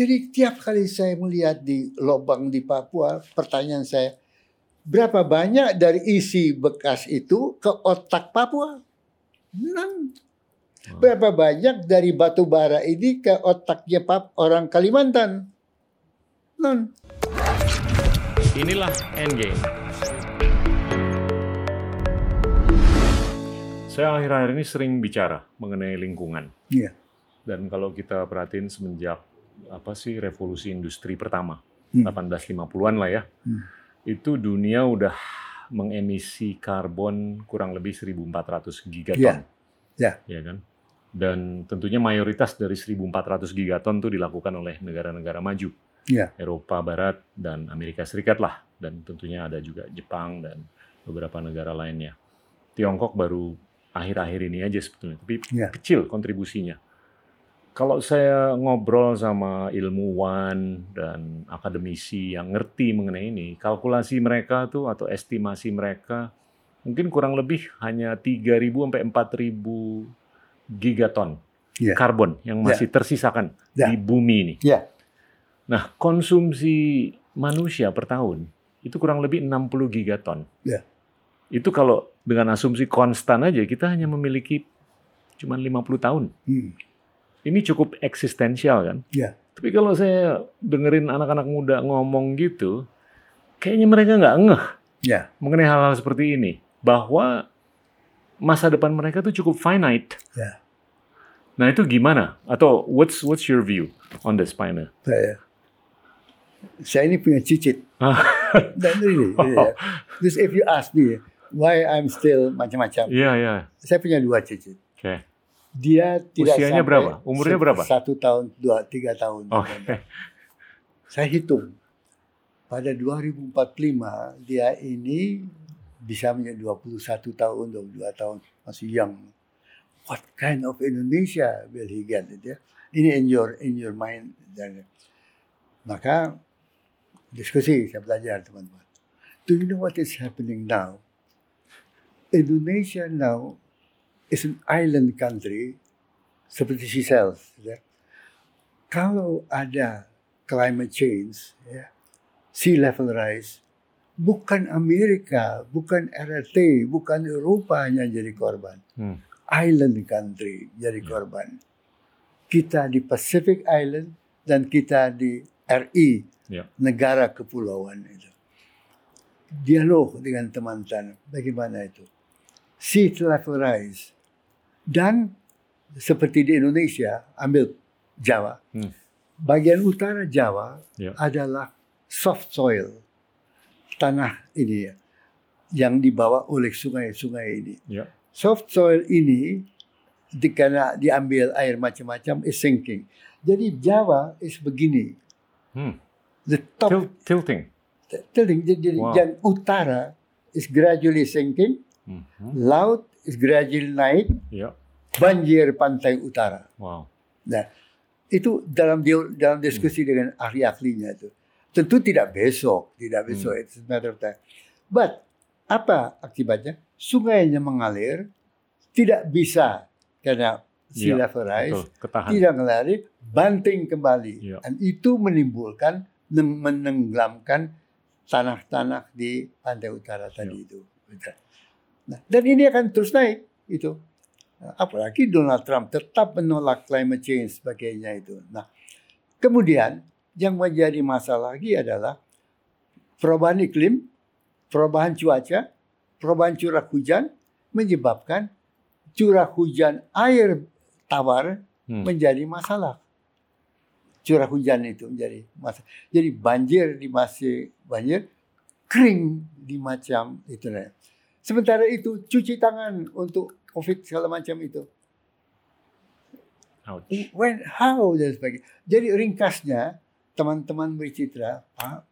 Jadi tiap kali saya melihat di lubang di Papua, pertanyaan saya, berapa banyak dari isi bekas itu ke otak Papua? Nang. Berapa banyak dari batu bara ini ke otaknya pap orang Kalimantan? Non. Inilah Endgame. Saya akhir-akhir ini sering bicara mengenai lingkungan. Iya. Dan kalau kita perhatiin semenjak apa sih revolusi industri pertama, Hmm. 1850-an lah ya, Hmm. itu dunia udah mengemisi karbon kurang lebih 1.400 gigaton. Iya. Ya. Ya kan? Dan tentunya mayoritas dari 1.400 gigaton itu dilakukan oleh negara-negara maju. Iya. Eropa Barat dan Amerika Serikat lah. Dan tentunya ada juga Jepang dan beberapa negara lainnya. Tiongkok baru akhir-akhir ini aja sebetulnya, tapi Iya. kecil kontribusinya. Kalau saya ngobrol sama ilmuwan dan akademisi yang ngerti mengenai ini, kalkulasi mereka tuh atau estimasi mereka mungkin kurang lebih hanya 3.000 sampai 4.000 gigaton Iya. karbon yang masih tersisakan Ya. di bumi ini. Ya. Nah, konsumsi manusia per tahun itu kurang lebih 60 gigaton. Ya. Itu kalau dengan asumsi konstan aja kita hanya memiliki cuma 50 tahun. Hmm. Ini cukup eksistensial kan? Ya. Tapi kalau saya dengerin anak-anak muda ngomong gitu, kayaknya mereka nggak ngeh Ya. mengenai hal-hal seperti ini. Bahwa masa depan mereka tuh cukup finite. Ya. Nah itu gimana? Atau what's what's your view on this, Pioneer? Saya, saya ini punya cicit. Ah. Dan really, really, ya. Terus if you ask me why I'm still macam-macam, Iya, iya. saya punya dua cicit. Oke. Dia tidak Usianya sampai berapa? Umurnya berapa? Satu tahun, dua, tiga tahun. Oke. Saya hitung pada 2045 dia ini bisa menjadi 21 tahun, 22 tahun, masih young. What kind of Indonesia will he get? Gitu ya. Ini in your in your mind. Dan, maka diskusi saya belajar teman-teman. Do you know what is happening now? Indonesia now is an island country seperti Seychelles. Ya. Kalau ada climate change, ya, sea level rise, bukan Amerika, bukan RRT, bukan Eropa yang jadi korban. Hmm. Island country jadi korban. Kita di Pacific Island dan kita di RI, Ya. negara kepulauan itu. Dialog dengan teman-teman, bagaimana itu? Sea level rise. Dan seperti di Indonesia, ambil Jawa. Hmm. Bagian utara Jawa Ya. adalah soft soil. Tanah ini ya, yang dibawa oleh sungai-sungai ini. Ya. Soft soil ini di, karena diambil air macam-macam is sinking. Jadi Jawa is begini. Hmm. The top Til- tilting. tilting, jadi Wow. yang utara is gradually sinking, Mhm. laut is gradually naik, Ya. banjir pantai utara. Wow. Nah, itu dalam dia- dalam diskusi dengan ahli-ahlinya itu. Tentu tidak besok, tidak besok, it's a matter of time. But apa akibatnya? Sungainya mengalir, tidak bisa karena sea Iya, level rise, Betul. Tidak mengalir, banting kembali. Iya. Dan itu menimbulkan neng- menenggelamkan tanah-tanah di pantai utara tadi Iya. itu. Nah, dan ini akan terus naik itu. Nah, Apalagi Donald Trump tetap menolak climate change sebagainya itu. Nah, kemudian yang menjadi masalah lagi adalah perubahan iklim, perubahan cuaca, perubahan curah hujan menyebabkan curah hujan air tawar Hmm. menjadi masalah. Curah hujan itu menjadi masalah. Jadi banjir di masih banjir, kering di macam itu. nah. Sementara itu cuci tangan untuk COVID segala macam itu. Ouch. When, how dan sebagainya. Jadi ringkasnya teman-teman bercitra, Pak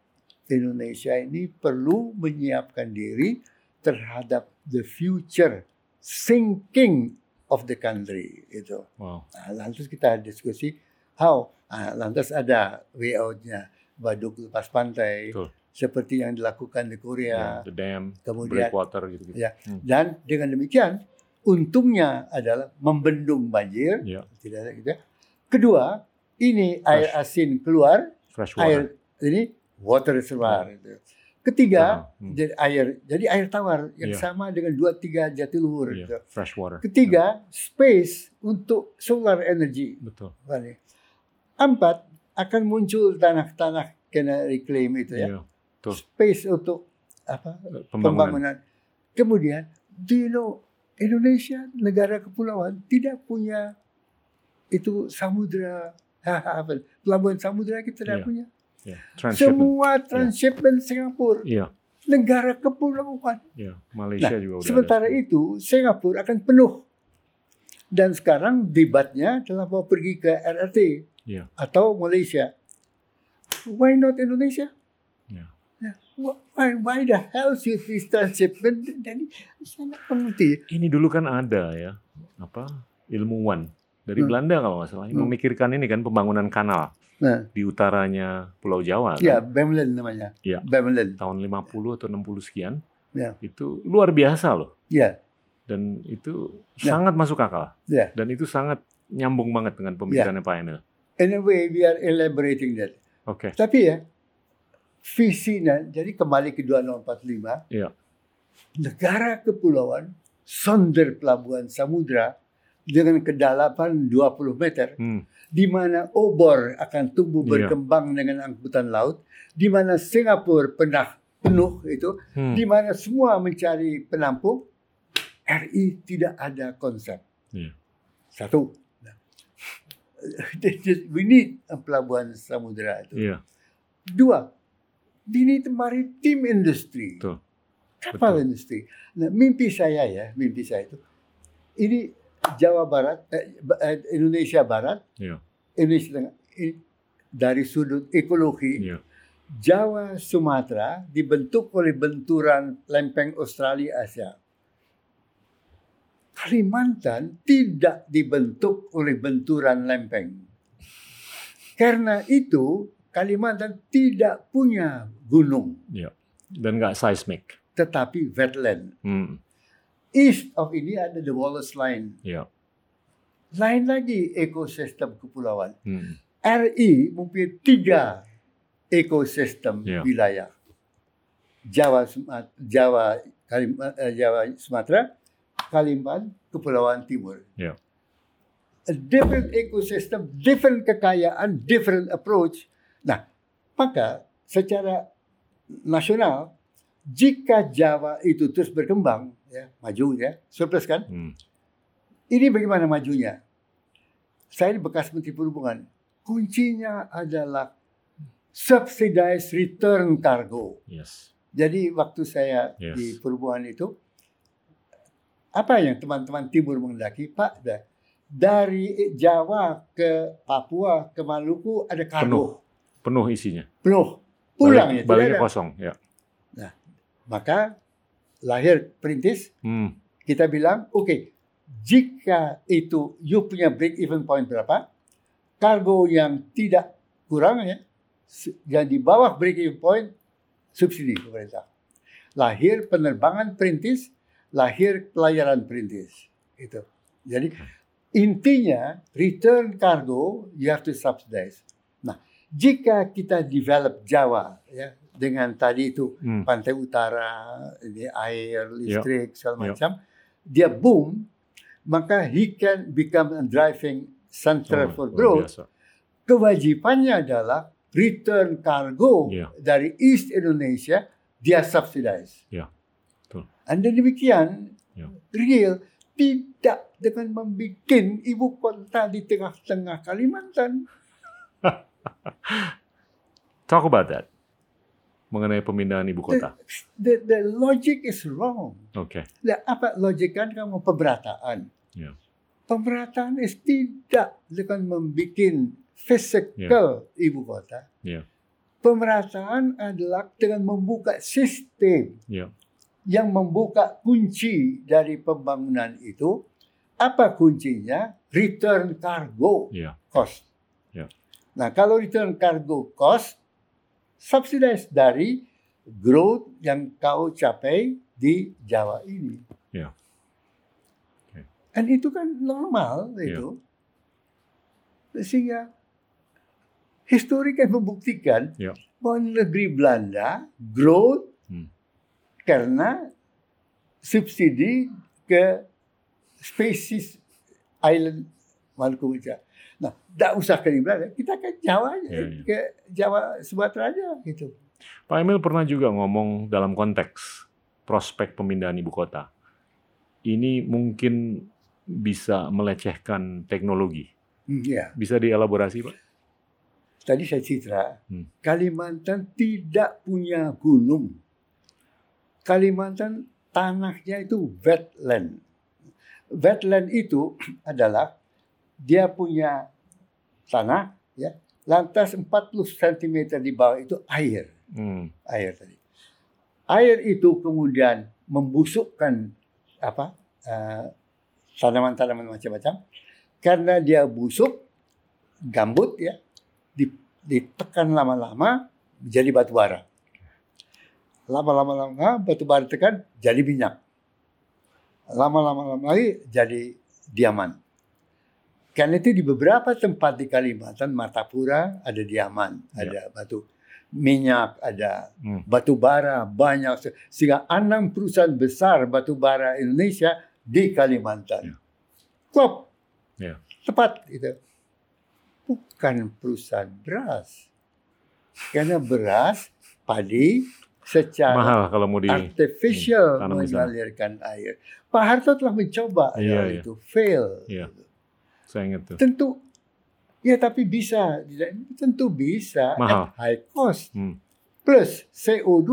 Indonesia ini perlu menyiapkan diri terhadap the future sinking of the country itu. Wow. Nah, lantas kita diskusi how. Ah, lantas ada way out-nya. Baduk lepas pantai. Betul. Seperti yang dilakukan di Ya, Korea. the dam, Kemudian breakwater gitu-gitu. Ya. Hmm. dan dengan demikian untungnya adalah membendung banjir. Ya. Tidak ada gitu. ya. Kedua, ini air asin keluar, Fresh water. air ini water reservoir. itu. Ketiga, Hmm. jadi air jadi air tawar yang Iya. sama dengan dua tiga jatiluhur. Iya, gitu. fresh water. Ketiga, space untuk solar energy. Betul. Empat, akan muncul tanah-tanah kena reclaim itu ya. Iya. Betul. Space untuk apa? Pembangunan. Pembangunan. Kemudian, do you know Indonesia negara kepulauan tidak punya itu samudra pelabuhan samudra kita tidak Iya. punya. Iya. Transshipment. Semua transshipment Singapura Iya. negara kepulauan. Iya. Malaysia Nah, juga udah sementara ada. itu Singapura akan penuh. Dan sekarang debatnya adalah mau pergi ke RRT Iya. atau Malaysia. Why not Indonesia? Wh- why, why the hell should this transshipment? Jadi saya nggak mengerti. Ini dulu kan ada ya, apa ilmuwan dari Hmm. Belanda kalau nggak salah Hmm. memikirkan ini kan pembangunan kanal Nah, di utaranya Pulau Jawa kan, ya Bemlen namanya. Iya. Bemlen. tahun 50 atau 60 sekian. Ya. Itu luar biasa loh Ya, dan itu Ya. sangat masuk akal ya. dan itu sangat nyambung banget dengan pemikirannya Pak Emil. In a way, we are elaborating that. Oke. Tapi ya, visinya, jadi kembali ke 2045, Iya. negara kepulauan, sonder pelabuhan samudra dengan kedalaman 20 meter, Hmm. di mana obor akan tumbuh Iya. berkembang dengan angkutan laut, di mana Singapura pernah penuh itu, Hmm. di mana semua mencari penampung, RI tidak ada konsep. Iya. Satu. Nah, We need pelabuhan samudra itu. Iya. Dua, we need maritime industry. Betul. Kapal Betul. industri. Nah, mimpi saya ya, mimpi saya itu, ini Jawa Barat, eh, eh, Indonesia Barat, Iya. Indonesia Tengah, dari sudut ekologi, Iya. Jawa Sumatera dibentuk oleh benturan lempeng Australia Asia. Kalimantan tidak dibentuk oleh benturan lempeng. Karena itu Kalimantan tidak punya gunung, Iya. Dan nggak seismic. tetapi wetland. Hmm. East of ini ada the Wallace Line. Iya. Lain lagi ekosistem kepulauan. Hmm. RI mempunyai tiga ekosistem Ya. wilayah. Jawa, Jawa, Kalim, eh, Jawa, Sumatera, Kalimantan, Kepulauan Timur. Ya. A different ecosystem, different kekayaan, different approach. Nah, maka secara nasional, jika Jawa itu terus berkembang, ya, maju ya, surplus kan? Hmm. Ini bagaimana majunya? Saya ini bekas Menteri Perhubungan. Kuncinya adalah subsidized return cargo. Yes. Jadi waktu saya Yes. di perhubungan itu, apa yang teman-teman timur mengendaki? Pak, dari Jawa ke Papua ke Maluku ada kargo Penuh isinya. penuh. Pulang Balik- ya, baliknya kosong. Ya. Maka lahir perintis, Hmm. kita bilang, oke, jika itu you punya break even point berapa, kargo yang tidak kurang ya, yang di bawah break even point, subsidi pemerintah. Lahir penerbangan perintis, lahir pelayaran perintis. Itu. Jadi intinya return cargo you have to subsidize. Jika kita develop Jawa ya dengan tadi itu Hmm. pantai utara, ini air, listrik, segala Ya. macam, dia boom, maka he can become a driving center Oh, for growth. biasa. Kewajibannya adalah return cargo Ya. dari East Indonesia dia subsidize. Ya, betul. Anda demikian Ya. real tidak dengan membuat ibu kota di tengah-tengah Kalimantan. Talk about that. Mengenai pemindahan ibu kota. The, the logic is wrong. Oke. Lah, apa logik kan kamu pemerataan? Ya. Pemerataan is tidak dengan membuat physical ibu kota. Ya. Pemerataan adalah dengan membuka sistem Ya. yang membuka kunci dari pembangunan itu. Apa kuncinya? Return cargo Ya. cost. Ya. Nah, kalau return cargo cost, subsidize dari growth yang kau capai di Jawa ini. Ya. Oke. Dan itu kan normal Ya. itu. Sehingga histori kan membuktikan Ya. bahwa negeri Belanda growth Hmm. karena subsidi ke spesies island Maluku Utara. Nah, tidak usah ke kita ke Jawa aja, Ya, ya. ke Jawa Sumatera aja gitu. Pak Emil pernah juga ngomong dalam konteks prospek pemindahan ibu kota. Ini mungkin bisa melecehkan teknologi. Hmm, Ya, Bisa dielaborasi, Pak? tadi saya citra, Hmm. Kalimantan tidak punya gunung. Kalimantan tanahnya itu wetland. Wetland itu adalah dia punya tanah, ya, lantas 40 cm di bawah itu air, Hmm. air tadi. Air itu kemudian membusukkan apa eh, tanaman-tanaman macam-macam karena dia busuk gambut ya di- ditekan lama-lama jadi batu bara. Lama-lama lama batu bara tekan jadi minyak. Lama-lama lama lagi jadi diaman. Karena itu di beberapa tempat di Kalimantan, Martapura ada diaman, Ya. ada batu minyak, ada Hmm. batu bara banyak sehingga enam perusahaan besar batu bara Indonesia di Kalimantan. Ya. Klop. Ya. Tepat itu. Bukan perusahaan beras. Karena beras, padi secara Mahal kalau mau di artificial mengalirkan air. Pak Harto telah mencoba hal iya. itu, fail. Iya. Saya ingat tuh. Tentu, ya tapi bisa, tentu bisa Mahal. at high cost. Hmm. Plus CO2,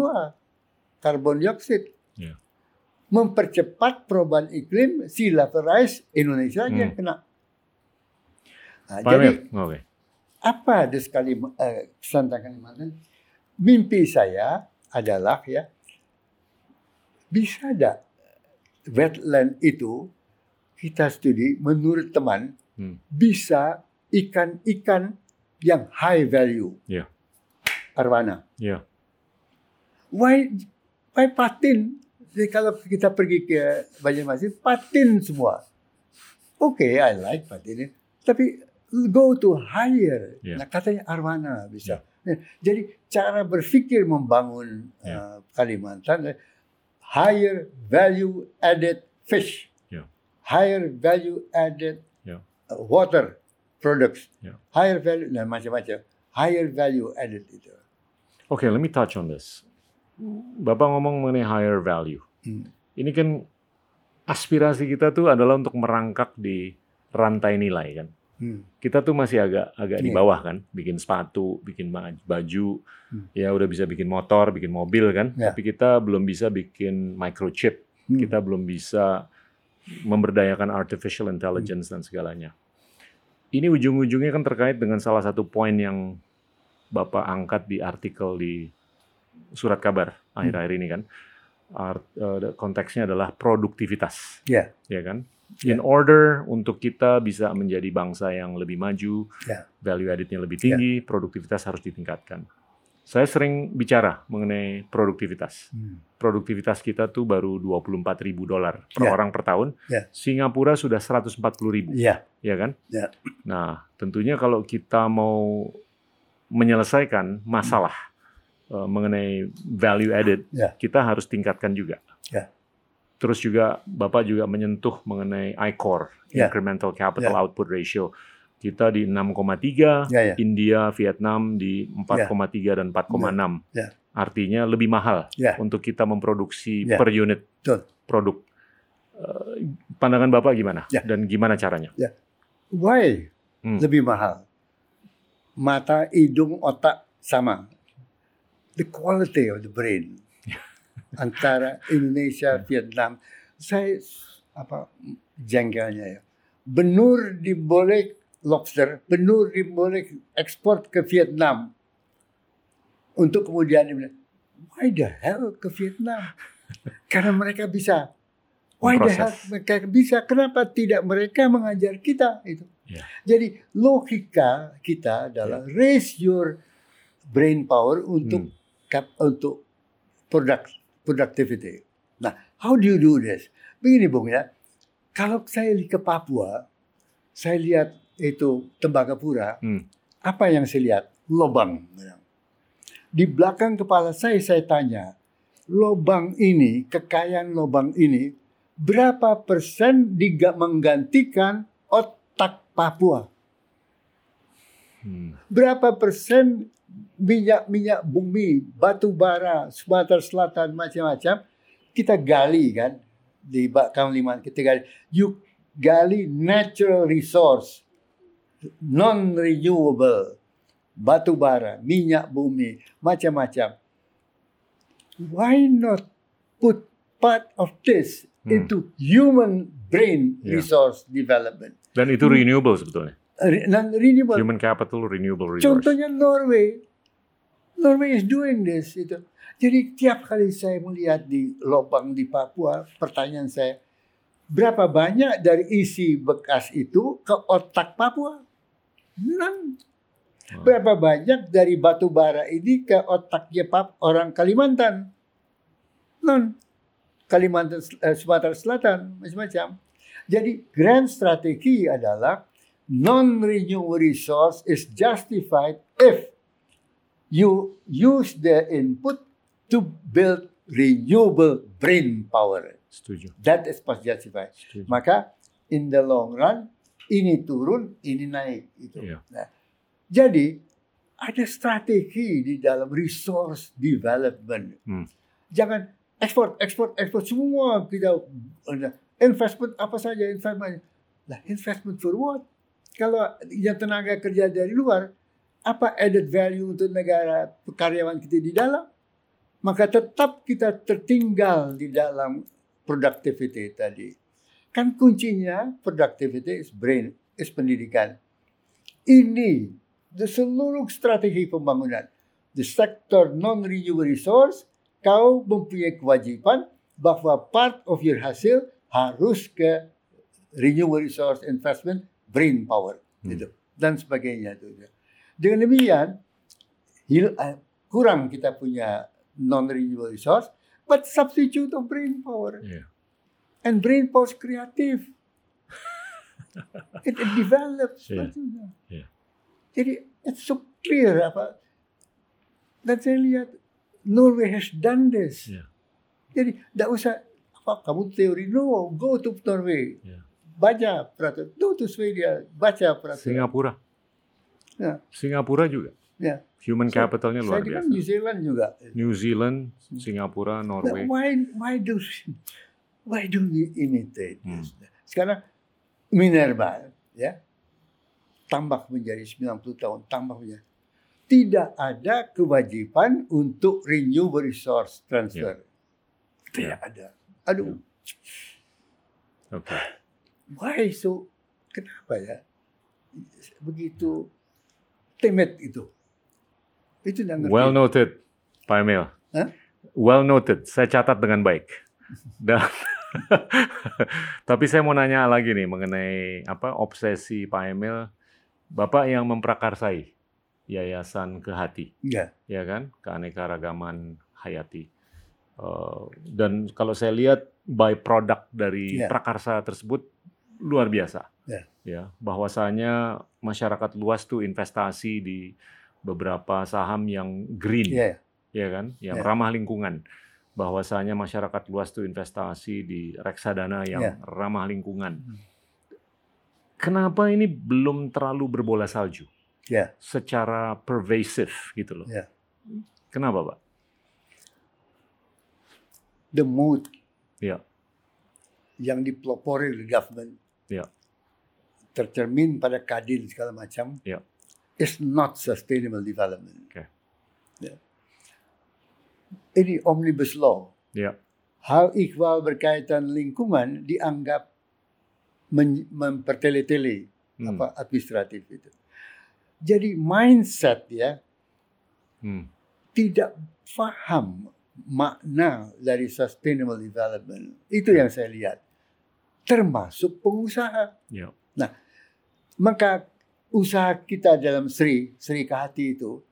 karbon dioksida. Iya. Mempercepat perubahan iklim, rise, Indonesia aja yang Hmm. kena. Nah, Pak jadi oke. apa ada sekali eh, tentang Kalimantan? Mimpi saya adalah ya bisa ada wetland itu kita studi menurut teman Hmm. bisa ikan-ikan yang high value. Ya. Arwana. Ya. Why why patin? Jadi kalau kita pergi ke Banjarmasin, patin semua. Oke, I like patin. Tapi go to higher. Ya. Nah, katanya arwana bisa. Nah, Jadi cara berpikir membangun Ya. uh, Kalimantan eh, higher value added fish. Ya. Higher value added Ya. Water products. Ya. Higher value nah macam-macam. Higher value added itu. Oke, let me touch on this. Bapak ngomong mengenai higher value. Hmm. Ini kan aspirasi kita tuh adalah untuk merangkak di rantai nilai kan. Hmm. Kita tuh masih agak agak di Iya. bawah kan, bikin sepatu, bikin baju, Hmm. ya udah bisa bikin motor, bikin mobil kan. Ya. Tapi kita belum bisa bikin microchip, Hmm. kita belum bisa memberdayakan artificial intelligence dan segalanya. Ini ujung-ujungnya kan terkait dengan salah satu poin yang Bapak angkat di artikel di surat kabar akhir-akhir ini kan. Art- eh, konteksnya adalah produktivitas. Ya. Ya kan? Ya. In order untuk kita bisa menjadi bangsa yang lebih maju, Ya. value added-nya lebih tinggi, produktivitas harus ditingkatkan. Saya sering bicara mengenai produktivitas. Hmm. Produktivitas kita tuh baru 24 ribu dolar per Ya. orang per tahun. Ya. Singapura sudah 140 ribu, Ya. ya kan? Ya. Nah, tentunya kalau kita mau menyelesaikan masalah eh, mengenai value added, Ya. kita harus tingkatkan juga. Ya. Terus juga Bapak juga menyentuh mengenai ICOR, Ya. Incremental Capital Ya. Output Ratio. Kita di 6,3, Ya, ya. India, Vietnam di 4,3 dan 4,6. Ya. Artinya lebih mahal Ya. untuk kita memproduksi Ya. per unit Betul. produk. Eh, Pandangan Bapak gimana? Ya. Dan gimana caranya? Why Hmm. lebih mahal? Mata, hidung, otak sama. The quality of the brain antara Indonesia, Vietnam. Saya apa jengkelnya ya. Benur diboleh lobster, benur diboleh ekspor ke Vietnam. Untuk kemudian dibilang, why the hell ke Vietnam? Karena mereka bisa. Why the hell mereka bisa? Kenapa tidak mereka mengajar kita itu? Ya. Jadi logika kita adalah raise your brain power untuk Hmm. untuk product productivity. Nah, how do you do this? Begini Bung ya, kalau saya ke Papua, saya lihat itu Tembagapura, Hmm. apa yang saya lihat? lobang. Di belakang kepala saya saya tanya, lobang ini, kekayaan lobang ini, berapa persen diga menggantikan otak Papua? Hmm. Berapa persen minyak-minyak bumi, batu bara, Sumatera Selatan, macam-macam, kita gali kan di Bakam Lima kita gali. You gali natural resource, non-renewable, batu bara, minyak bumi, macam-macam. Why not put part of this Hmm. into human brain Yeah. resource development? Dan itu renewable sebetulnya. Re- Non-renewable. Human capital renewable resource. Contohnya Norway. Norway is doing this. Itu. Jadi tiap kali saya melihat di lubang di Papua, pertanyaan saya, berapa banyak dari isi bekas itu ke otak Papua? Hmm. Berapa banyak dari batu bara ini ke otaknya Pap orang Kalimantan? None. Kalimantan, eh, Sumatera Selatan, macam-macam. Jadi grand strategi adalah non-renewable resource is justified if you use the input to build renewable brain power. Setuju. That is justified. Setuju. Maka in the long run ini turun, ini naik itu. Iya. Nah, jadi ada strategi di dalam resource development. Hmm. Jangan ekspor, ekspor, ekspor semua kita investment apa saja investment. Lah investment for what? Kalau yang tenaga kerja dari luar, apa added value untuk negara karyawan kita di dalam? Maka tetap kita tertinggal di dalam productivity tadi. Kan kuncinya productivity is brain, is pendidikan. Ini the seluruh strategi pembangunan. The sector non-renewable resource, kau mempunyai kewajiban bahwa part of your hasil harus ke renewable resource investment, brain power, Hmm. gitu, dan sebagainya itu. Dengan demikian, hil- eh, kurang kita punya non-renewable resource, but substitute of brain power. Iya. And brain power is creative. it, it develops. Yeah. Yeah. Jadi it's so clear apa. Dan saya lihat Norway has done this. Yeah. Jadi tidak usah apa kamu teori no go to Norway. Yeah. Baca peraturan. Go to Sweden. Baca peraturan. Singapura. Ya. Singapura juga. Ya. Human Saya- capitalnya Saya luar di biasa. New Zealand juga. New Zealand, Singapura, Nah, Norway. why why do why do we imitate Hmm. Sekarang Minerva ya tambah menjadi 90 tahun tambah menjadi tidak ada kewajiban untuk renewable resource transfer. Tidak ada. Aduh, Oke. why so kenapa ya begitu timid itu? Itu ngerti. Well noted, Pak Emil. Hah? Well noted. Saya catat dengan baik. Dan tapi saya mau nanya lagi nih mengenai apa obsesi Pak Emil, Bapak yang memprakarsai Yayasan Kehati, ya, ya kan, keanekaragaman hayati. Eh, dan kalau saya lihat by product dari Ya. prakarsa tersebut luar biasa. Ya. Ya, bahwasanya masyarakat luas tuh investasi di beberapa saham yang green ya, ya kan, yang Ya. ramah lingkungan. Bahwasanya masyarakat luas tuh investasi di reksadana yang Ya. ramah lingkungan. Hmm. Kenapa ini belum terlalu berbola salju? Ya. Secara pervasive gitu loh. Ya. Kenapa, Pak? the mood Ya. yang dipelopori oleh government Ya. tercermin pada kadin segala macam Ya. is not sustainable development. Oke. Ya. Ini omnibus law. Ya. Hal ikhwal berkaitan lingkungan dianggap mempertele-tele Hmm. apa administratif itu. Jadi mindset ya Hmm. tidak paham makna dari sustainable development. Itu yang saya lihat. Termasuk pengusaha. Ya. Maka usaha kita dalam Sri, Sri Kahati itu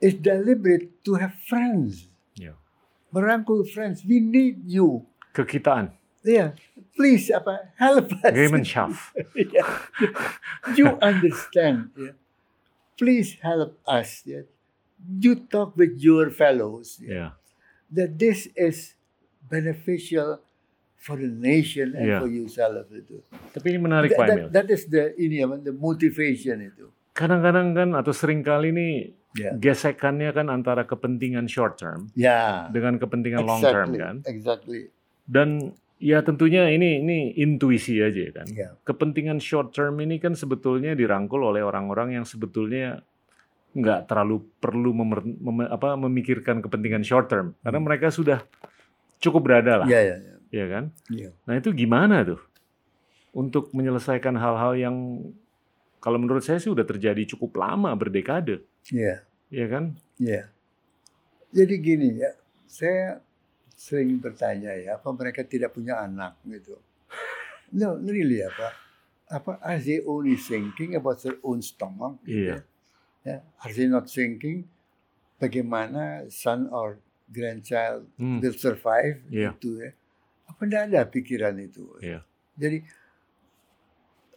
is deliberate to have friends. Ya. Merangkul friends. We need you. Kekitaan, Yeah. Please apa help us. Gemeinschaft. Yeah. You understand. ya. please help us. Ya. You talk with your fellows ya, Yeah. that this is beneficial for the nation and Yeah. for yourself itu. Tapi ini menarik That, Pak that, Emil. that is the ini apa, the motivation itu. Kadang-kadang kan atau sering kali nih Ya. gesekannya kan antara kepentingan short term Ya. dengan kepentingan long term Exactly. kan. Exactly. Dan ya tentunya ini ini intuisi aja kan. Ya. Kepentingan short term ini kan sebetulnya dirangkul oleh orang-orang yang sebetulnya nggak terlalu perlu memer- mem- apa, memikirkan kepentingan short term karena mereka sudah cukup berada lah, Ya, ya, ya. ya kan? Ya. Nah itu gimana tuh untuk menyelesaikan hal-hal yang kalau menurut saya sih udah terjadi cukup lama berdekade, Ya. ya kan? Ya. Jadi gini ya, saya sering bertanya ya, apa mereka tidak punya anak gitu. No, really apa? Apa are they only thinking about their own stomach? gitu Iya. Ya, are they not thinking bagaimana son or grandchild Hmm. will survive Iya. itu ya? Apa tidak ada pikiran itu? Iya. Jadi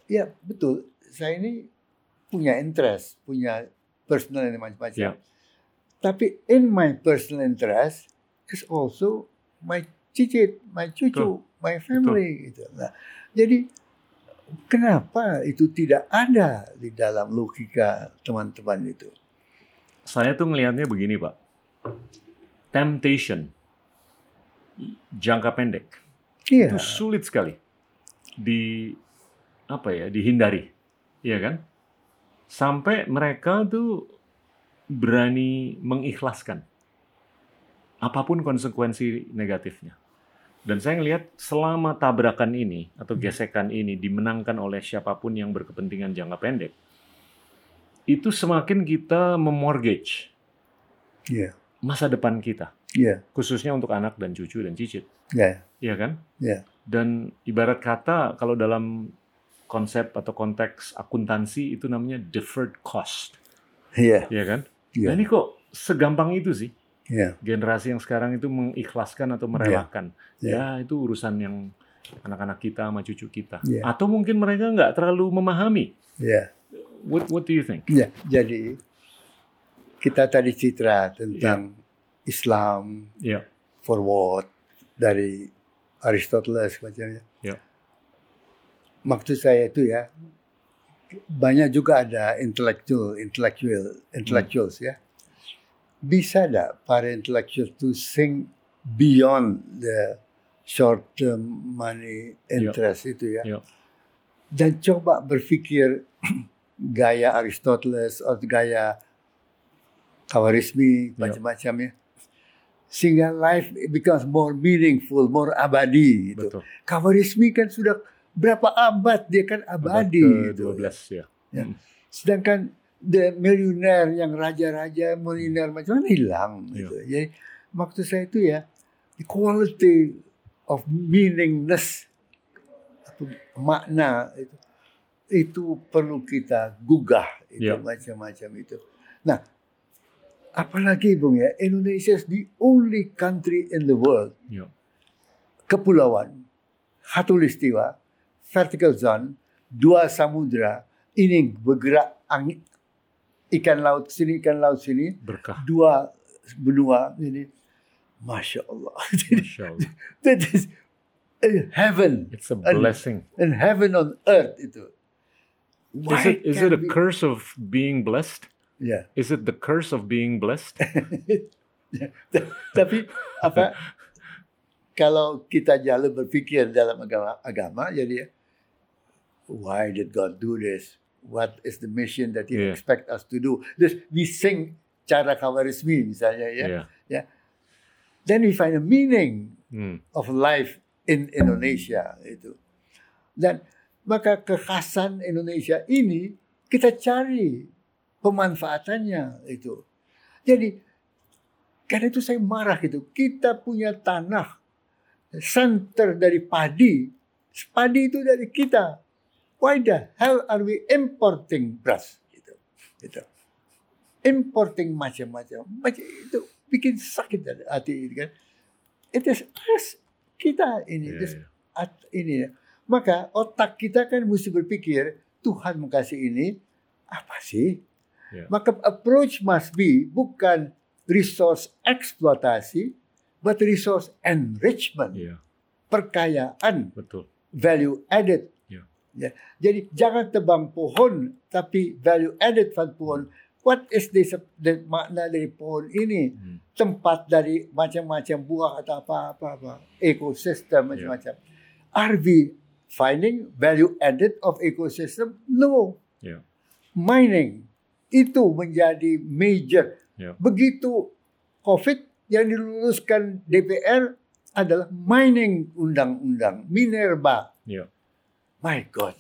ya betul, saya ini punya interest, punya personal ini macam-macam. Iya. Tapi in my personal interest is also my cicit, my cucu, my family gitu. Nah, jadi kenapa itu tidak ada di dalam logika teman-teman itu? Saya tuh ngelihatnya begini Pak, temptation jangka pendek Iya, itu sulit sekali di apa ya dihindari, ya kan? Sampai mereka tuh berani mengikhlaskan apa pun konsekuensi negatifnya. Dan saya ngelihat selama tabrakan ini atau gesekan ini dimenangkan oleh siapa pun yang berkepentingan jangka pendek, itu semakin kita memortgage iya, masa depan kita, iya, khususnya untuk anak dan cucu dan cicit, iya, ya kan? iya, Dan ibarat kata kalau dalam konsep atau konteks akuntansi itu namanya deferred cost, iya, ya kan? iya, Nah ini kok segampang itu sih iya, generasi yang sekarang itu mengikhlaskan atau merelakan. Iya. Ya itu urusan yang anak-anak kita sama cucu kita. Iya. Atau mungkin mereka nggak terlalu memahami. iya. What What do you think? Ya, jadi kita tadi citra tentang Islam Ya, forward dari Aristoteles macamnya. Maksud saya itu ya banyak juga ada intellectual, intellectual, intellectuals ya. Bisa tidak para intellectual to think beyond the short term money interest itu ya. Ya. Dan coba berpikir gaya Aristoteles atau gaya Khawarizmi Ya. macam-macam ya. Sehingga life becomes more meaningful, more abadi gitu. betul. Khawarizmi kan sudah berapa abad dia kan abadi Abad gitu. ke-12 ya. Ya. Sedangkan the millionaire yang raja-raja milioner macam mana hilang Iya. gitu. Jadi maksud saya itu ya the quality of meaningness atau makna itu itu perlu kita gugah itu Iya. macam-macam itu. Nah, apalagi Bung ya Indonesia is the only country in the world Ya. kepulauan, khatulistiwa, vertical zone, dua samudra, ini bergerak angin, ikan laut sini, ikan laut sini, Berkah. dua benua ini, masya Allah, Masya Allah. that is heaven It's a blessing. and heaven on earth itu. Is it, is it a we- curse of being blessed? Ya, Is it the curse of being blessed? tapi apa? Kalau kita jalan berpikir dalam agama, agama jadi why did God do this? What is the mission that He Yeah. expect us to do? This we sing cara kawarismi misalnya ya. Yeah. Then we find a meaning Hmm. of life in Indonesia itu. Dan maka kekhasan Indonesia ini kita cari pemanfaatannya itu. Jadi karena itu saya marah gitu. Kita punya tanah center dari padi. Padi itu dari kita. Why the hell are we importing beras? Gitu. Gitu. Importing macam-macam. Macam itu bikin sakit dari hati itu kan. It is us kita ini. Yeah, This yeah. at ini maka otak kita kan mesti berpikir Tuhan mengasihi ini apa sih Ya. Maka approach must be bukan resource eksploitasi, but resource enrichment, Iya, perkayaan, betul. value added. Ya. Jadi jangan tebang pohon, tapi value added van pohon. What is the, the makna dari pohon ini? Hmm. Tempat dari macam-macam buah atau apa-apa, apa, ekosistem Ya. macam-macam. Are we finding value added of ecosystem? No. Ya. Mining itu menjadi major. Ya. Begitu COVID yang diluluskan DPR adalah mining undang-undang Minerba. Ya. My God.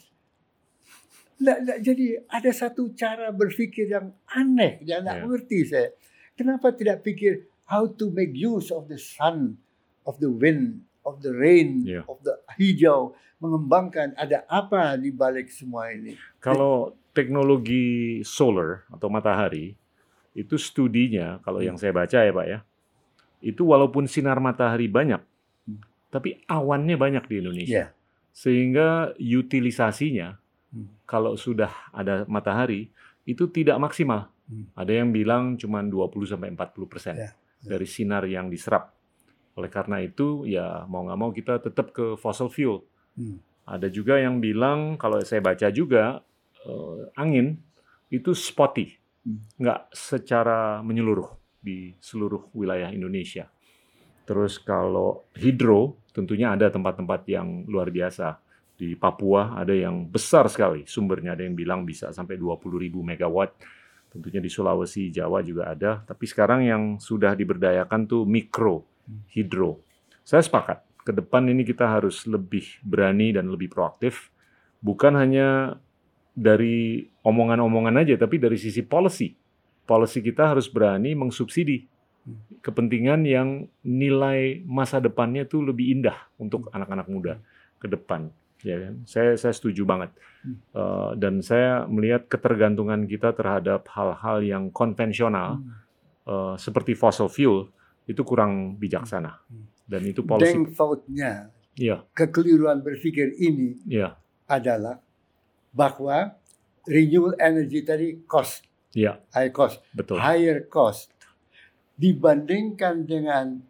Nggak- nggak, jadi ada satu cara berpikir yang aneh, yang Ya. tidak mengerti saya. Kenapa tidak pikir how to make use of the sun, of the wind, of the rain, Ya. of the hijau, mengembangkan ada apa di balik semua ini. Kalau teknologi solar atau matahari itu studinya kalau yang saya baca ya Pak ya, itu walaupun sinar matahari banyak, Hmm. tapi awannya banyak di Indonesia. Ya. Sehingga utilisasinya Hmm. kalau sudah ada matahari itu tidak maksimal. Hmm. Ada yang bilang cuma 20 sampai 40 persen Ya, ya. dari sinar yang diserap. Oleh karena itu ya mau nggak mau kita tetap ke fossil fuel. Hmm. Ada juga yang bilang kalau saya baca juga eh, angin itu spotty, Hmm. nggak secara menyeluruh di seluruh wilayah Indonesia. Terus kalau hidro tentunya ada tempat-tempat yang luar biasa. Di Papua ada yang besar sekali sumbernya, ada yang bilang bisa sampai 20.000 megawatt. Tentunya di Sulawesi, Jawa juga ada. Tapi sekarang yang sudah diberdayakan tuh mikro hidro. Saya sepakat. Ke depan ini kita harus lebih berani dan lebih proaktif. Bukan hanya dari omongan-omongan aja, tapi dari sisi policy. Policy kita harus berani mengsubsidi kepentingan yang nilai masa depannya tuh lebih indah untuk anak-anak muda ke depan. Ya kan? Saya saya setuju banget. Eh, dan saya melihat ketergantungan kita terhadap hal-hal yang konvensional eh, seperti fossil fuel itu kurang bijaksana. Dan itu policy. Deng faultnya, Iya, kekeliruan berpikir ini iya, adalah bahwa renewable energy tadi cost, iya, high cost, betul. higher cost dibandingkan dengan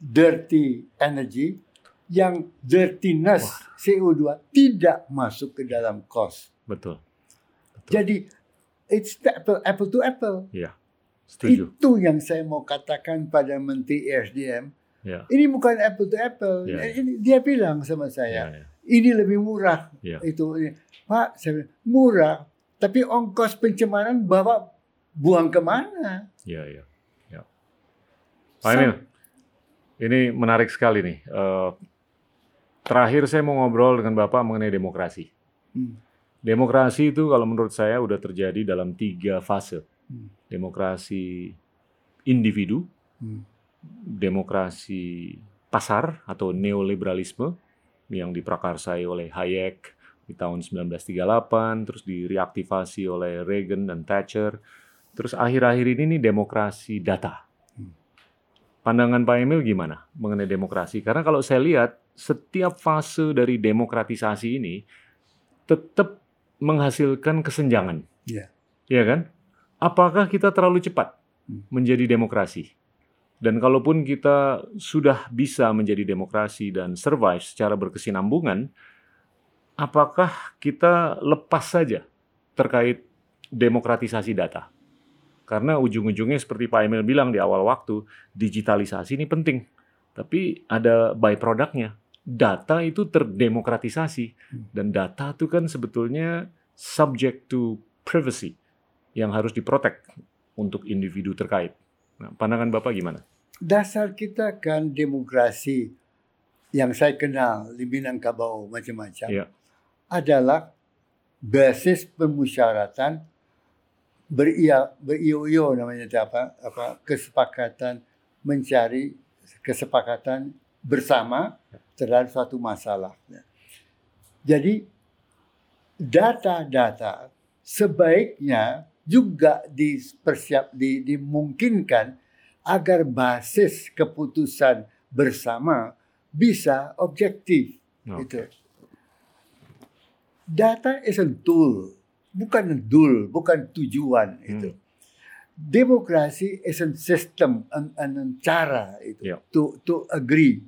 dirty energy yang dirtiness CO2 tidak masuk ke dalam cost. Betul. Betul. Jadi it's the apple, apple to apple. Iya. Setuju. Itu yang saya mau katakan pada Menteri SDM. Iya. Ini bukan apple to apple. Ya. Ini dia bilang sama saya, iya. ini lebih murah. Iya. Itu. Pak, saya bilang, murah, tapi ongkos pencemaran bawa buang ke mana? Iya, iya. Pak Emil, ini menarik sekali nih. Eh, terakhir saya mau ngobrol dengan Bapak mengenai demokrasi. Hmm. Demokrasi itu kalau menurut saya udah terjadi dalam tiga fase. Hmm. Demokrasi individu, Hmm. demokrasi pasar atau neoliberalisme yang diprakarsai oleh Hayek di tahun 1938, terus direaktivasi oleh Reagan dan Thatcher. Terus akhir-akhir ini nih demokrasi data. Pandangan Pak Emil gimana mengenai demokrasi? Karena kalau saya lihat setiap fase dari demokratisasi ini tetap menghasilkan kesenjangan. Iya. Iya kan? Apakah kita terlalu cepat Hmm. menjadi demokrasi? Dan kalaupun kita sudah bisa menjadi demokrasi dan survive secara berkesinambungan, apakah kita lepas saja terkait demokratisasi data? Karena ujung-ujungnya seperti Pak Emil bilang di awal waktu, digitalisasi ini penting. Tapi ada byproductnya. Data itu terdemokratisasi. Dan data itu kan sebetulnya subject to privacy yang harus diprotek untuk individu terkait. Nah, pandangan Bapak gimana? Dasar kita kan demokrasi yang saya kenal di Minangkabau macam-macam Iya. adalah basis permusyawaratan beria berio namanya apa apa kesepakatan mencari kesepakatan bersama terhadap suatu masalah. Jadi data-data sebaiknya juga dipersiap di, dimungkinkan agar basis keputusan bersama bisa objektif Oke. itu. Data is a tool, bukan dul, bukan tujuan Hmm. itu. Demokrasi is a system, an, an cara itu Ya. to to agree,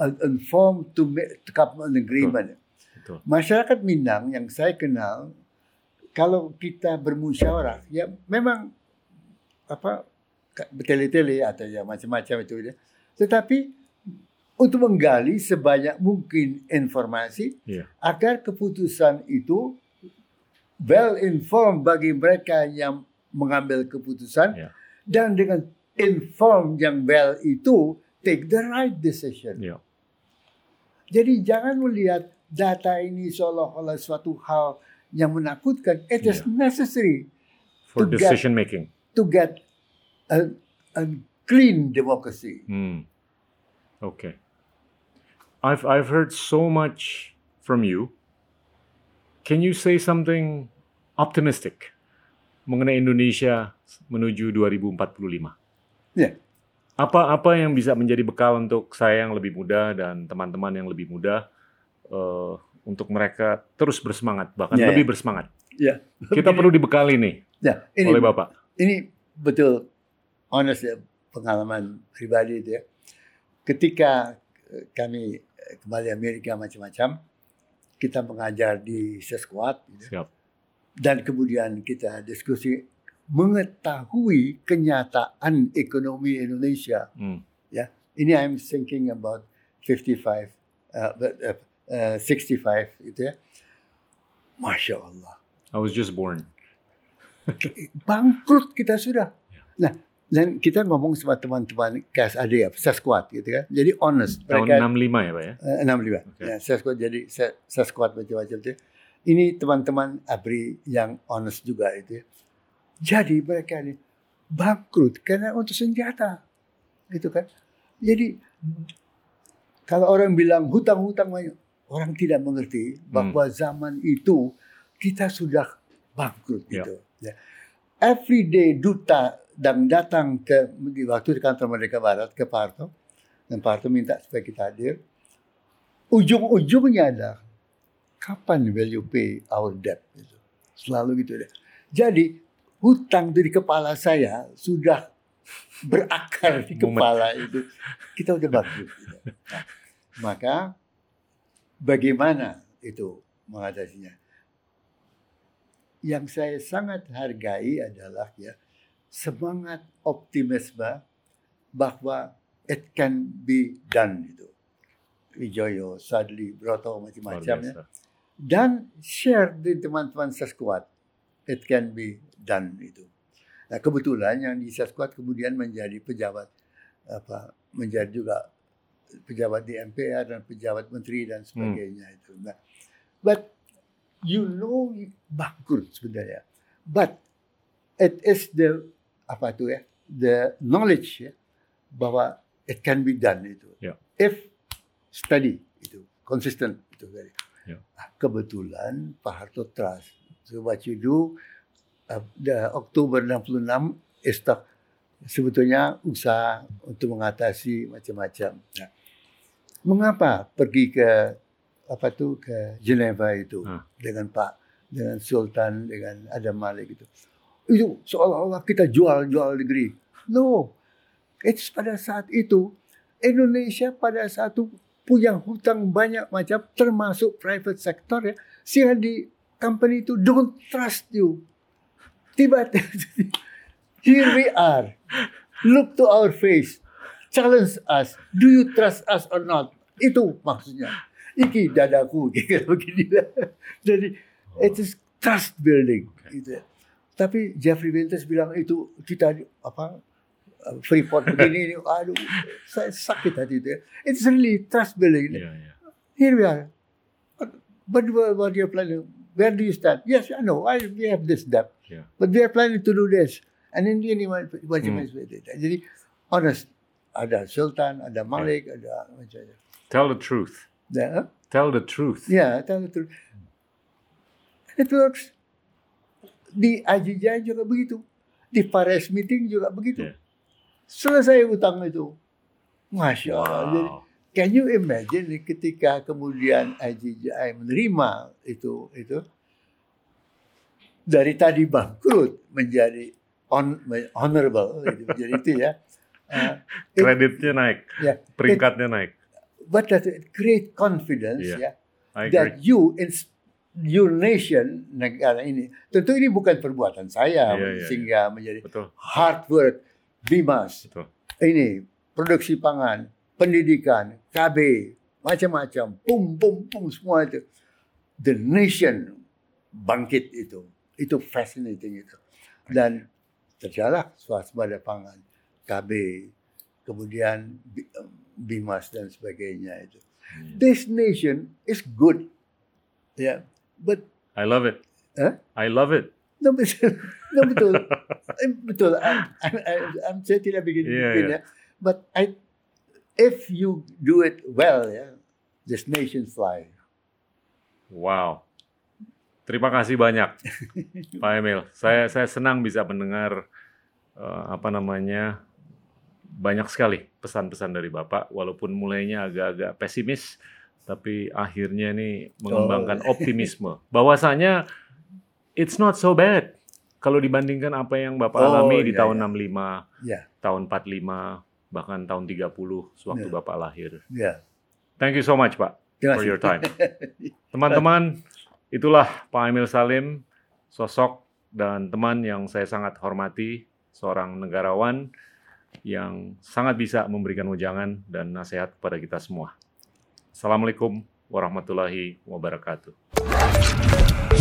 an, an form to make to come an agreement. Betul. Masyarakat Minang yang saya kenal, kalau kita bermusyawarah, ya memang apa bertele-tele atau ya macam-macam itu ya. Tetapi untuk menggali sebanyak mungkin informasi Iya. agar keputusan itu well informed bagi mereka yang mengambil keputusan Iya. dan dengan informed yang well itu take the right decision. Ya. Jadi jangan melihat data ini seolah-olah suatu hal yang menakutkan. It is Yeah. necessary For To get- decision making. to get a, a clean democracy. Hmm. Okay. I've I've heard so much from you. Can you say something optimistic mengenai Indonesia menuju 2045? Ya. Apa apa yang bisa menjadi bekal untuk saya yang lebih muda dan teman-teman yang lebih muda eh, untuk mereka terus bersemangat bahkan Ya, lebih bersemangat. Ya. Kita perlu dibekali nih Ya, ini oleh Bapak. ini betul honest ya pengalaman pribadi itu ya. Ketika kami kembali Amerika macam-macam, kita mengajar di Sesquat gitu. Siap. dan kemudian kita diskusi mengetahui kenyataan ekonomi Indonesia. Hmm. Ini I'm thinking about 55, uh, but, uh, uh, 65 itu ya. Masya Allah. I was just born. bangkrut kita sudah. Ya. Nah, dan kita ngomong sama teman-teman KSAD ya, Sesquat gitu kan. Jadi honest. Tahun Mereka 65 ya, Pak ya? eh, 65. Oke. Ya, Sesquat jadi Sesquat macam-macam itu. Ini teman-teman ABRI yang honest juga itu. ya. Jadi mereka ini bangkrut karena untuk senjata. Gitu kan. Jadi kalau orang bilang hutang-hutang banyak, orang tidak mengerti bahwa zaman itu kita sudah bangkrut Ya. gitu. Ya. Every day duta dan datang ke di waktu di kantor Merdeka Barat ke Parto dan Parto minta supaya kita hadir. Ujung-ujungnya adalah kapan will you pay our debt? Gitu. Selalu gitu deh. Jadi hutang di kepala saya sudah berakar di kepala itu. Kita udah bangkrut. Gitu. Nah, maka bagaimana itu mengatasinya? Yang saya sangat hargai adalah ya semangat optimisme bahwa it can be done itu. Wijoyo, Sadli, Broto, macam-macam ya. Dan share di teman-teman seskuat. It can be done itu. Nah kebetulan yang di seskuat kemudian menjadi pejabat apa menjadi juga pejabat di MPR dan pejabat menteri dan sebagainya itu. Nah, but you know bangkrut sebenarnya. But it is the apa itu ya the knowledge ya bahwa it can be done itu. Ya. If steady itu consistent itu tadi. Ya. Ah, Kebetulan Pak Harto trust. So what you do uh, the Oktober 66 is sebetulnya usaha untuk mengatasi macam-macam. Nah, mengapa pergi ke apa tuh ke Geneva itu Ah. dengan Pak dengan Sultan dengan Adam Malik itu itu seolah-olah kita jual-jual negeri. No, it's pada saat itu Indonesia pada saat itu punya hutang banyak macam termasuk private sector ya sehingga di company itu don't trust you. Tiba-tiba here we are. Look to our face. Challenge us. Do you trust us or not? Itu maksudnya. Iki dadaku kayak begini. Jadi it is trust building gitu. Tapi Jeffrey Winters bilang itu kita apa Freeport begini ini aduh saya sakit hati itu. ya. It's really trust building. Iya, iya. Here we are. But what, you're planning? Where do you start? Yes, I know. I, we have this debt. Yeah. But we are planning to do this. And in the end, what you Hmm. Jadi, honest. Ada Sultan, ada Malik, ada macam-macam. Tell the truth. Ya, Tell the truth. ya, tell the truth. It works. Di Ajijai juga begitu. Di Paris meeting juga begitu. Yeah. Selesai utang itu. Masya Allah. Jadi. Can you imagine ketika kemudian IJI menerima itu itu dari tadi bangkrut menjadi on, honorable gitu. jadi itu ya uh, it, kreditnya naik ya peringkatnya it, naik but that it create confidence yeah, ya that you in your nation negara ini tentu ini bukan perbuatan saya yeah, yeah, sehingga yeah. menjadi Betul. hard work bimas Betul. ini produksi pangan pendidikan KB macam-macam pum pum pum semua itu the nation bangkit itu itu fascinating itu dan terjalah swasembada pangan KB kemudian bimas dan sebagainya itu hmm. this nation is good ya yeah. But I love it. Huh? I love it. No betul no betul. Betul. I'm, I'm, I'm, saya tidak bikin yeah, yeah. ya. But I if you do it well ya this nation fly. Wow. Terima kasih banyak, Pak Emil. Saya saya senang bisa mendengar uh, apa namanya banyak sekali pesan-pesan dari Bapak, walaupun mulainya agak-agak pesimis, tapi akhirnya ini mengembangkan oh. optimisme. Bahwasanya it's not so bad kalau dibandingkan apa yang Bapak oh, alami di iya, tahun iya. 65, yeah. tahun 45, bahkan tahun 30 sewaktu yeah. Bapak lahir. Yeah. Thank you so much, Pak, for your time. Teman-teman, Itulah Pak Emil Salim, sosok dan teman yang saya sangat hormati, seorang negarawan yang sangat bisa memberikan ujangan dan nasihat kepada kita semua. Assalamualaikum warahmatullahi wabarakatuh.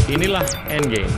Inilah Endgame